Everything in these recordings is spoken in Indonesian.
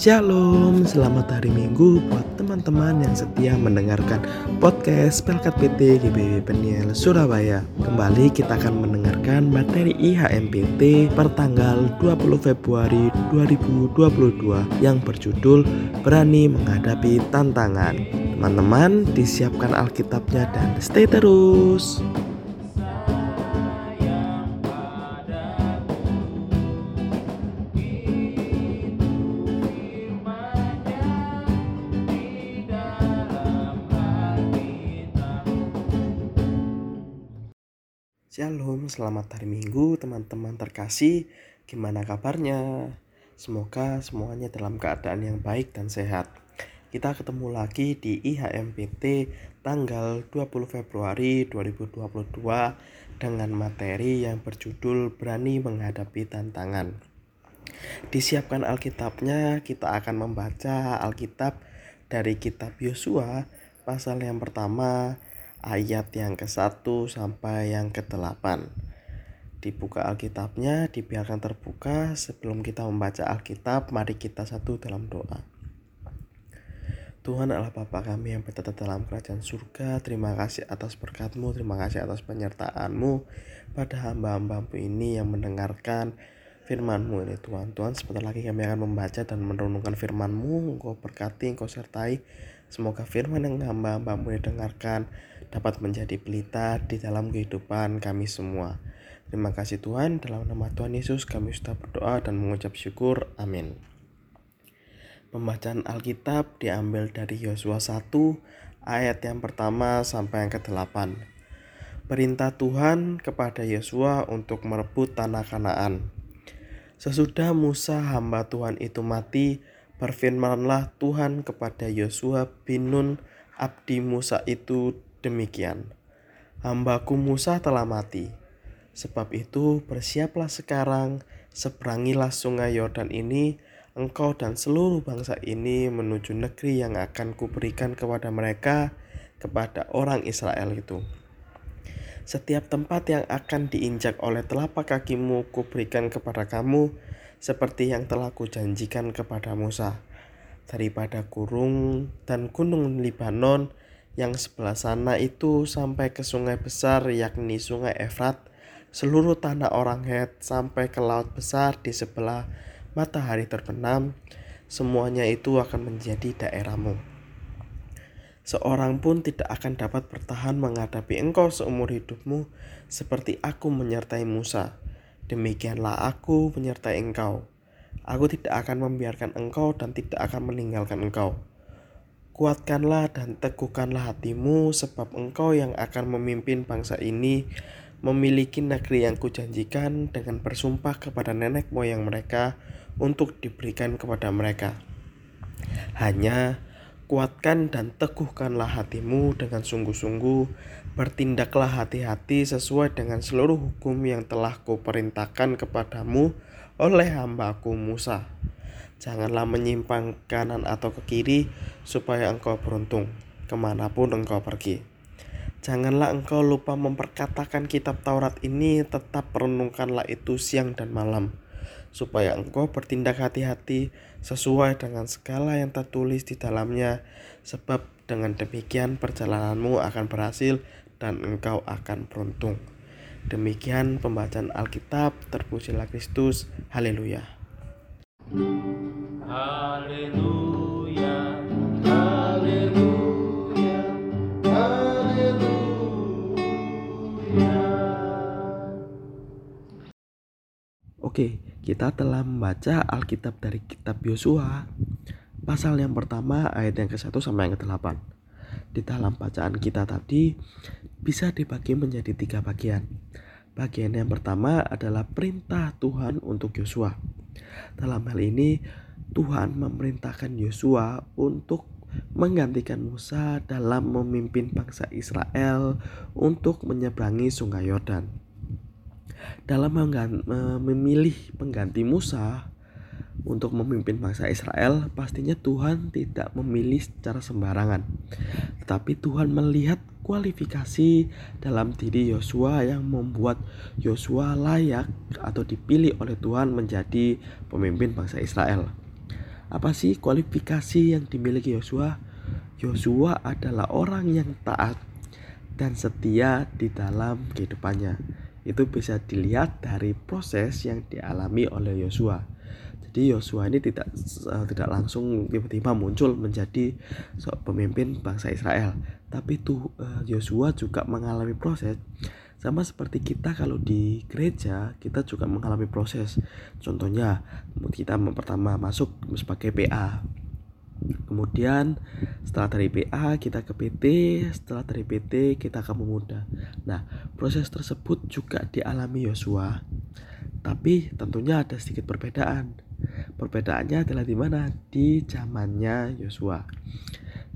Shalom, selamat hari Minggu buat teman-teman yang setia mendengarkan podcast Pelkat PT GBW Peniel Surabaya. Kembali kita akan mendengarkan materi IHMPT pertanggal 20 Februari 2022 yang berjudul Berani Menghadapi Tantangan. Teman-teman disiapkan Alkitabnya dan stay terus. Shalom, selamat hari Minggu teman-teman terkasih. Gimana kabarnya? Semoga semuanya dalam keadaan yang baik dan sehat. Kita ketemu lagi di IHMPT tanggal 20 Februari 2022 dengan materi yang berjudul Berani Menghadapi Tantangan. Disiapkan Alkitabnya, kita akan membaca Alkitab dari kitab Yosua pasal yang pertama ayat yang ke-1 sampai yang ke-8. Dibuka Alkitabnya, dibiarkan terbuka. Sebelum kita membaca Alkitab, mari kita satu dalam doa. Tuhan Allah Bapa kami yang berada dalam kerajaan surga, terima kasih atas berkatmu, terima kasih atas penyertaanmu pada hamba-hambamu ini yang mendengarkan firmanmu ini Tuhan. Tuhan sebentar lagi kami akan membaca dan merenungkan firmanmu, Engkau berkati, Engkau sertai. Semoga firman yang hamba-hambamu dengarkan dapat menjadi pelita di dalam kehidupan kami semua. Terima kasih Tuhan, dalam nama Tuhan Yesus kami sudah berdoa dan mengucap syukur. Amin. Pembacaan Alkitab diambil dari Yosua 1 ayat yang pertama sampai yang ke-8. Perintah Tuhan kepada Yosua untuk merebut tanah Kanaan. Sesudah Musa hamba Tuhan itu mati, berfirmanlah Tuhan kepada Yosua bin Nun abdi Musa itu demikian. Hambaku Musa telah mati. Sebab itu bersiaplah sekarang, seberangilah sungai Yordan ini, engkau dan seluruh bangsa ini menuju negeri yang akan kuberikan kepada mereka, kepada orang Israel itu. Setiap tempat yang akan diinjak oleh telapak kakimu kuberikan kepada kamu, seperti yang telah kujanjikan kepada Musa. Daripada kurung dan gunung Libanon, yang sebelah sana itu sampai ke sungai besar yakni sungai Efrat, seluruh tanah orang Het sampai ke laut besar di sebelah matahari terbenam, semuanya itu akan menjadi daerahmu. Seorang pun tidak akan dapat bertahan menghadapi engkau seumur hidupmu seperti aku menyertai Musa. Demikianlah aku menyertai engkau. Aku tidak akan membiarkan engkau dan tidak akan meninggalkan engkau. Kuatkanlah dan teguhkanlah hatimu, sebab engkau yang akan memimpin bangsa ini memiliki negeri yang kujanjikan dengan bersumpah kepada nenek moyang mereka untuk diberikan kepada mereka. Hanya kuatkan dan teguhkanlah hatimu dengan sungguh-sungguh, bertindaklah hati-hati sesuai dengan seluruh hukum yang telah kuperintahkan kepadamu oleh hambaku Musa Janganlah menyimpang kanan atau ke kiri, supaya engkau beruntung ke mana pun engkau pergi. Janganlah engkau lupa memperkatakan kitab Taurat ini, tetap renungkanlah itu siang dan malam, supaya engkau bertindak hati-hati sesuai dengan segala yang tertulis di dalamnya, sebab dengan demikian perjalananmu akan berhasil dan engkau akan beruntung. Demikian pembacaan Alkitab, terpujilah Kristus, haleluya. Haleluya, haleluya. Oke, kita telah membaca Alkitab dari kitab Yosua pasal yang pertama ayat yang ke-1 sampai yang ke-8. Di dalam bacaan kita tadi bisa dibagi menjadi tiga bagian. Bagian yang pertama adalah perintah Tuhan untuk Yosua. Dalam hal ini Tuhan memerintahkan Yosua untuk menggantikan Musa dalam memimpin bangsa Israel untuk menyeberangi sungai Yordan. Dalam memilih pengganti Musa untuk memimpin bangsa Israel, pastinya Tuhan tidak memilih secara sembarangan. Tetapi Tuhan melihat kualifikasi dalam diri Yosua yang membuat Yosua layak atau dipilih oleh Tuhan menjadi pemimpin bangsa Israel. Apa sih kualifikasi yang dimiliki Yosua? Yosua adalah orang yang taat dan setia di dalam kehidupannya. Itu bisa dilihat dari proses yang dialami oleh Yosua. Jadi Yosua ini tidak uh, tidak langsung tiba-tiba muncul menjadi pemimpin bangsa Israel, tapi tuh Yosua juga mengalami proses sama seperti kita kalau di gereja, kita juga mengalami proses. Contohnya, kita pertama masuk sebagai PA. Kemudian setelah dari PA kita ke PT, setelah dari PT kita ke pemuda. Nah, proses tersebut juga dialami Yosua. Tapi tentunya ada sedikit perbedaan. Perbedaannya adalah di mana? Di zamannya Yosua.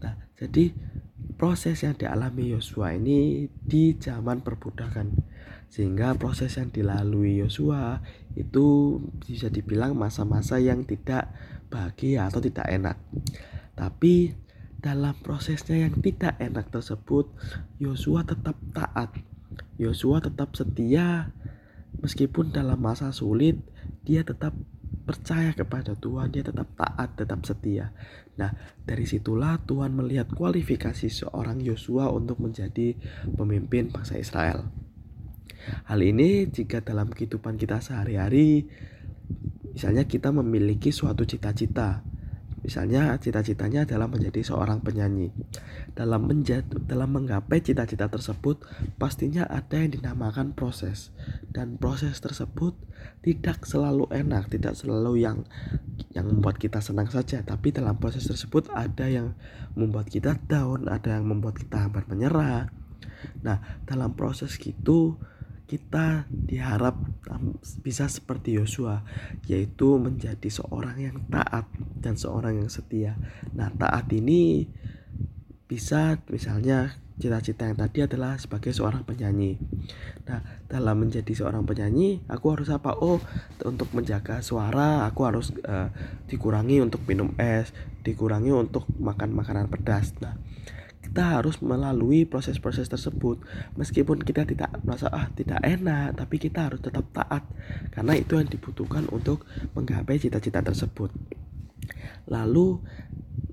Nah, jadi proses yang dialami Yosua ini di zaman perbudakan sehingga proses yang dilalui Yosua itu bisa dibilang masa-masa yang tidak bahagia atau tidak enak tapi dalam prosesnya yang tidak enak tersebut Yosua tetap taat Yosua tetap setia meskipun dalam masa sulit dia tetap percaya kepada Tuhan, dia tetap taat, tetap setia. Nah, dari situlah Tuhan melihat kualifikasi seorang Yosua untuk menjadi pemimpin bangsa Israel. Hal ini jika dalam kehidupan kita sehari-hari, misalnya kita memiliki suatu cita-cita, Misalnya cita-citanya adalah menjadi seorang penyanyi. Dalam menjat, dalam menggapai cita-cita tersebut pastinya ada yang dinamakan proses dan proses tersebut tidak selalu enak, tidak selalu yang yang membuat kita senang saja, tapi dalam proses tersebut ada yang membuat kita down, ada yang membuat kita hampir menyerah. Nah, dalam proses gitu kita diharap bisa seperti Yosua yaitu menjadi seorang yang taat dan seorang yang setia. Nah, taat ini bisa misalnya cita-cita yang tadi adalah sebagai seorang penyanyi. Nah, dalam menjadi seorang penyanyi, aku harus apa? Oh, untuk menjaga suara, aku harus uh, dikurangi untuk minum es, dikurangi untuk makan makanan pedas. Nah, kita harus melalui proses-proses tersebut. Meskipun kita tidak merasa ah tidak enak tapi kita harus tetap taat. Karena itu yang dibutuhkan untuk menggapai cita-cita tersebut. Lalu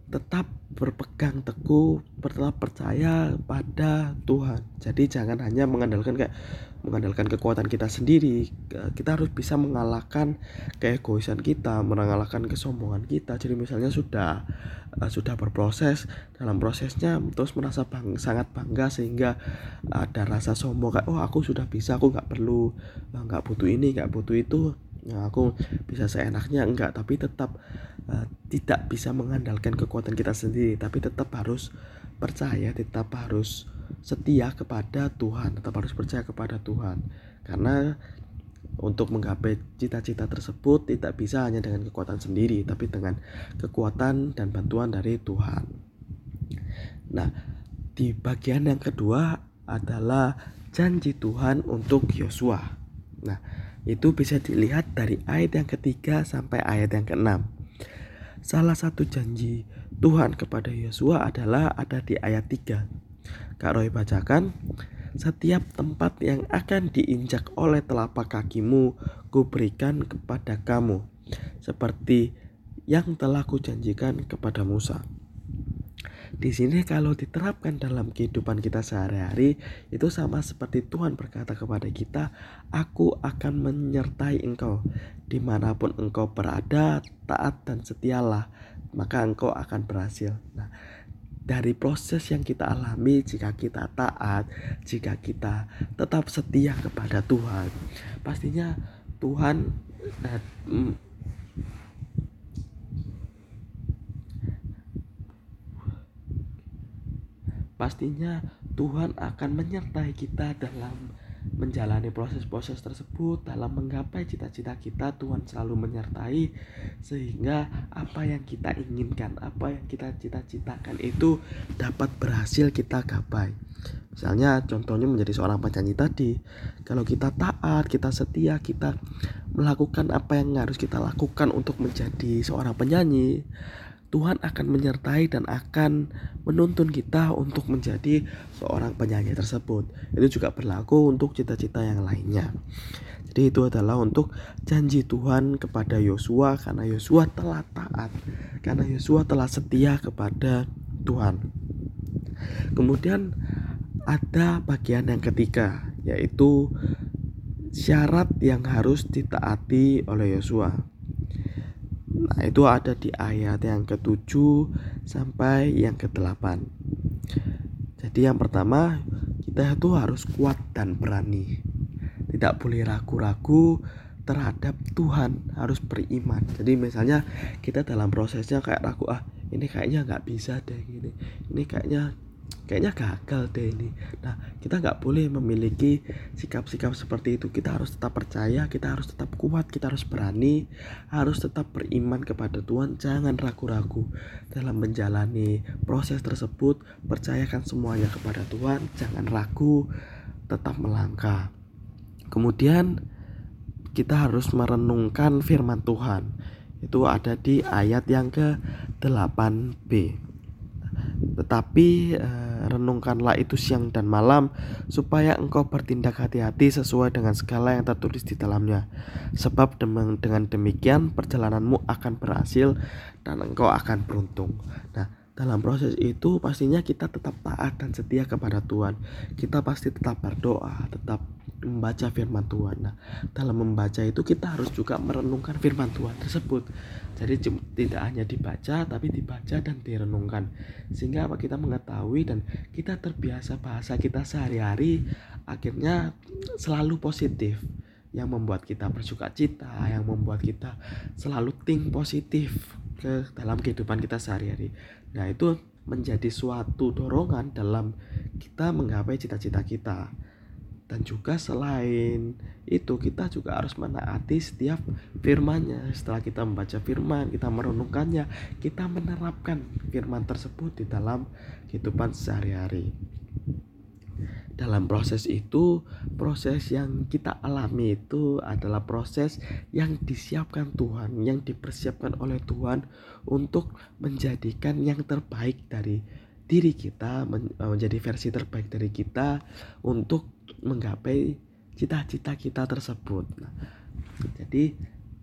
tetap berpegang teguh tetap percaya pada Tuhan. Jadi jangan hanya mengandalkan kayak mengandalkan kekuatan kita sendiri kita harus bisa mengalahkan keegoisan kita mengalahkan kesombongan kita. Jadi misalnya sudah uh, sudah berproses dalam prosesnya terus merasa bang, sangat bangga sehingga ada rasa sombong kayak oh aku sudah bisa aku nggak perlu nggak butuh ini nggak butuh itu ya aku bisa seenaknya. Enggak tapi tetap uh, tidak bisa mengandalkan kekuatan kita sendiri tapi tetap harus percaya tetap harus setia kepada Tuhan tetap harus percaya kepada Tuhan karena untuk menggapai cita-cita tersebut tidak bisa hanya dengan kekuatan sendiri tapi dengan kekuatan dan bantuan dari Tuhan nah di bagian yang kedua adalah janji Tuhan untuk Yosua nah itu bisa dilihat dari ayat yang ketiga sampai ayat yang keenam. Salah satu janji Tuhan kepada Yosua adalah ada di ayat 3. Kak Roy bacakan, setiap tempat yang akan diinjak oleh telapak kakimu, kuberikan kepada kamu, seperti yang telah kujanjikan kepada Musa. Di sini kalau diterapkan dalam kehidupan kita sehari-hari itu sama seperti Tuhan berkata kepada kita, aku akan menyertai engkau di mana pun engkau berada, taat dan setialah, maka engkau akan berhasil. Nah, dari proses yang kita alami jika kita taat, jika kita tetap setia kepada Tuhan, pastinya Tuhan nah, pastinya Tuhan akan menyertai kita dalam menjalani proses-proses tersebut dalam menggapai cita-cita kita Tuhan selalu menyertai sehingga apa yang kita inginkan apa yang kita cita-citakan itu dapat berhasil kita gapai. Misalnya contohnya menjadi seorang penyanyi tadi kalau kita taat kita setia kita melakukan apa yang harus kita lakukan untuk menjadi seorang penyanyi Tuhan akan menyertai dan akan menuntun kita untuk menjadi seorang penyanyi tersebut. Itu juga berlaku untuk cita-cita yang lainnya. Jadi itu adalah untuk janji Tuhan kepada Yosua karena Yosua telah taat, karena Yosua telah setia kepada Tuhan. Kemudian ada bagian yang ketiga yaitu syarat yang harus ditaati oleh Yosua. Nah, itu ada di ayat yang ketujuh sampai yang ke-8. Jadi yang pertama, kita itu harus kuat dan berani. Tidak boleh ragu-ragu terhadap Tuhan, harus beriman. Jadi misalnya kita dalam prosesnya kayak ragu, ah ini kayaknya nggak bisa deh gini. Ini kayaknya kayaknya gagal deh ini. Nah, kita nggak boleh memiliki sikap-sikap seperti itu. Kita harus tetap percaya, kita harus tetap kuat, kita harus berani, harus tetap beriman kepada Tuhan. Jangan ragu-ragu dalam menjalani proses tersebut. Percayakan semuanya kepada Tuhan, jangan ragu, tetap melangkah. Kemudian kita harus merenungkan firman Tuhan. Itu ada di ayat yang ke-8b. Tetapi eh, renungkanlah itu siang dan malam, supaya engkau bertindak hati-hati sesuai dengan segala yang tertulis di dalamnya. Sebab dengan demikian perjalananmu akan berhasil dan engkau akan beruntung. Nah, dalam proses itu pastinya kita tetap taat dan setia kepada Tuhan. Kita pasti tetap berdoa, tetap membaca firman Tuhan. Nah, dalam membaca itu kita harus juga merenungkan firman Tuhan tersebut. Jadi tidak hanya dibaca tapi dibaca dan direnungkan. Sehingga apa kita mengetahui dan kita terbiasa bahasa kita sehari-hari akhirnya selalu positif yang membuat kita bersuka cita, yang membuat kita selalu think positif ke dalam kehidupan kita sehari-hari. Nah, itu menjadi suatu dorongan dalam kita menggapai cita-cita kita. Dan juga selain itu kita juga harus menaati setiap firmannya. Setelah kita membaca firman kita merenungkannya kita menerapkan firman tersebut di dalam kehidupan sehari-hari dalam proses itu proses yang kita alami itu adalah proses yang disiapkan Tuhan yang dipersiapkan oleh Tuhan untuk menjadikan yang terbaik dari diri kita menjadi versi terbaik dari kita untuk menggapai cita-cita kita tersebut. Nah, jadi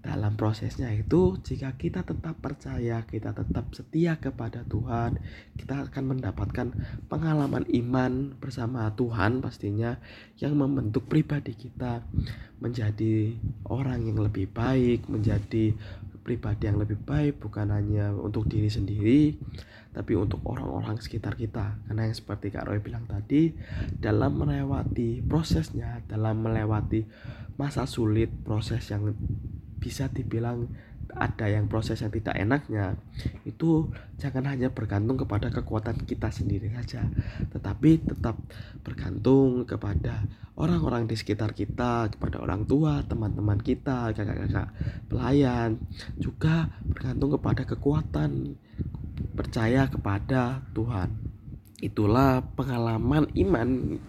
dalam prosesnya itu jika kita tetap percaya, kita tetap setia kepada Tuhan, kita akan mendapatkan pengalaman iman bersama Tuhan pastinya yang membentuk pribadi kita menjadi orang yang lebih baik, menjadi pribadi yang lebih baik bukan hanya untuk diri sendiri tapi untuk orang-orang sekitar kita. Karena yang seperti Kak Roy bilang tadi dalam melewati prosesnya dalam melewati masa sulit proses yang bisa dibilang ada yang proses yang tidak enaknya itu jangan hanya bergantung kepada kekuatan kita sendiri saja tetapi tetap bergantung kepada orang-orang di sekitar kita kepada orang tua teman-teman kita kakak-kakak pelayan. Juga bergantung kepada kekuatan percaya kepada Tuhan. Itulah pengalaman iman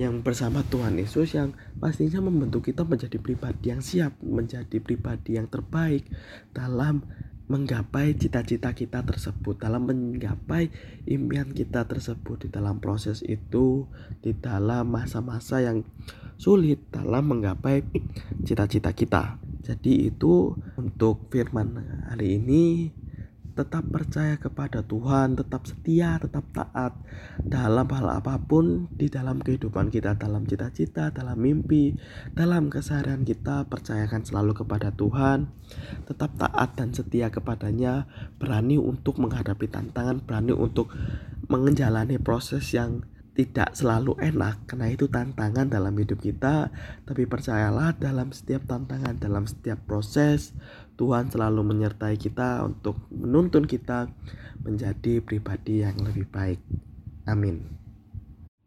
yang bersama Tuhan Yesus yang pastinya membentuk kita menjadi pribadi yang siap, menjadi pribadi yang terbaik dalam menggapai cita-cita kita tersebut, dalam menggapai impian kita tersebut di dalam proses itu, di dalam masa-masa yang sulit dalam menggapai cita-cita kita. Jadi itu untuk firman hari ini tetap percaya kepada Tuhan, tetap setia, tetap taat dalam hal apa pun di dalam kehidupan kita, dalam cita-cita, dalam mimpi, dalam keseharian kita, percayakan selalu kepada Tuhan, tetap taat dan setia kepadanya, berani untuk menghadapi tantangan, berani untuk menjalani proses yang tidak selalu enak. Karena itu tantangan dalam hidup kita tapi percayalah dalam setiap tantangan dalam setiap proses Tuhan selalu menyertai kita untuk menuntun kita menjadi pribadi yang lebih baik amin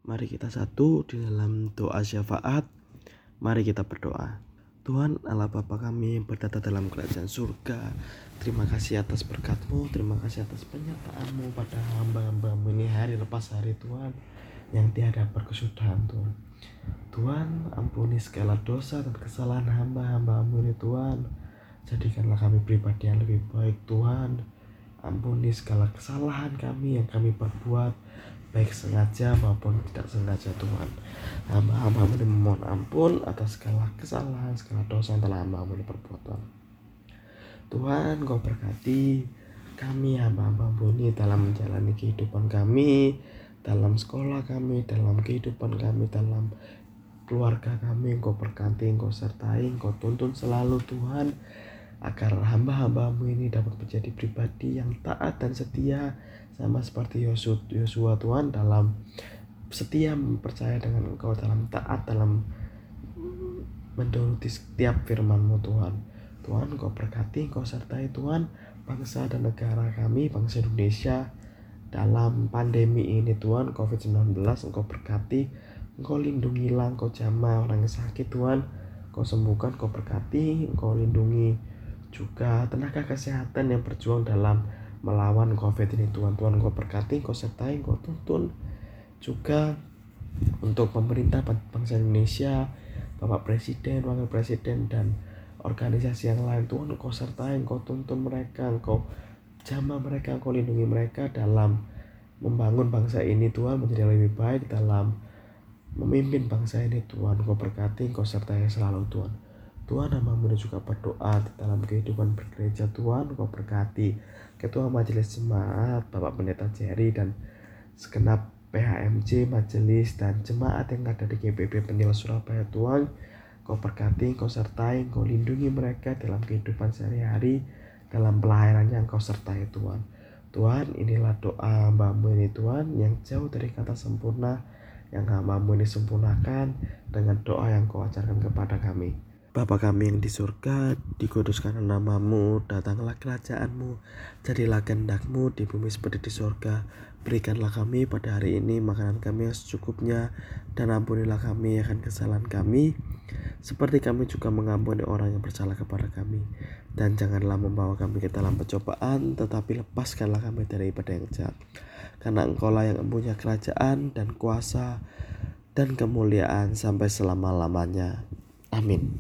mari kita satu di dalam doa syafaat mari kita berdoa Tuhan Allah Bapa kami berdata dalam kerajaan surga Terima kasih atas berkatmu Terima kasih atas penyertaanmu pada hamba-hambamu ini hari lepas hari Tuhan yang tiada berkesudahan Tuhan. Tuhan ampuni segala dosa dan kesalahan hamba-hambamu ini Tuhan. Jadikanlah kami pribadi yang lebih baik Tuhan. Ampuni segala kesalahan kami yang kami perbuat baik sengaja maupun tidak sengaja Tuhan. Hamba-hamba memohon ampun atas segala kesalahan segala dosa yang telah hamba ini perbuat Tuhan. Tuhan kau berkati kami hamba-hamba ini dalam menjalani kehidupan kami dalam sekolah kami dalam kehidupan kami dalam keluarga kami. Engkau berkati engkau sertai engkau tuntun selalu Tuhan agar hamba-hambamu ini dapat menjadi pribadi yang taat dan setia sama seperti Yosua Tuhan dalam setia percaya dengan engkau dalam taat dalam menuruti setiap firmanmu Tuhan. Tuhan engkau berkati engkau sertai Tuhan bangsa dan negara kami bangsa Indonesia. Dalam pandemi ini Tuhan COVID-19 engkau berkati engkau lindungilah engkau jamah orang yang sakit Tuhan. Engkau sembuhkan engkau berkati engkau lindungi juga tenaga kesehatan yang berjuang dalam melawan COVID ini. Tuhan Tuhan Engkau berkati, Engkau sertai, Engkau tuntun juga untuk pemerintah bangsa Indonesia, Bapak Presiden, Wakil Presiden dan organisasi yang lain. Tuhan Engkau sertai, Engkau tuntun mereka, Engkau jamah mereka, Engkau lindungi mereka dalam membangun bangsa ini Tuhan menjadi lebih baik dalam memimpin bangsa ini Tuhan. Engkau berkati, Engkau sertai selalu Tuhan Tuhan namamu juga berdoa di dalam kehidupan bergereja. Tuhan kau berkati Ketua Majelis Jemaat Bapak Pendeta Jerry dan segenap PHMJ Majelis dan jemaat yang ada di GPB Penil Surabaya. Tuhan Kau berkati, kau sertai, kau lindungi mereka dalam kehidupan sehari-hari dalam pelayanannya kau sertai Tuhan. Tuhan inilah doa hambamu ini Tuhan yang jauh dari kata sempurna yang hambamu ini sempurnakan dengan doa yang kau ajarkan kepada kami Bapa kami yang di surga, dikuduskan namamu, datanglah kerajaanmu, jadilah kehendakmu di bumi seperti di surga. Berikanlah kami pada hari ini makanan kami yang secukupnya, dan ampunilah kami akan kesalahan kami, seperti kami juga mengampuni orang yang bersalah kepada kami. Dan janganlah membawa kami ke dalam pencobaan, tetapi lepaskanlah kami dari ibadah yang jahat. Karena engkaulah yang mempunyai kerajaan dan kuasa dan kemuliaan sampai selama-lamanya. Amin.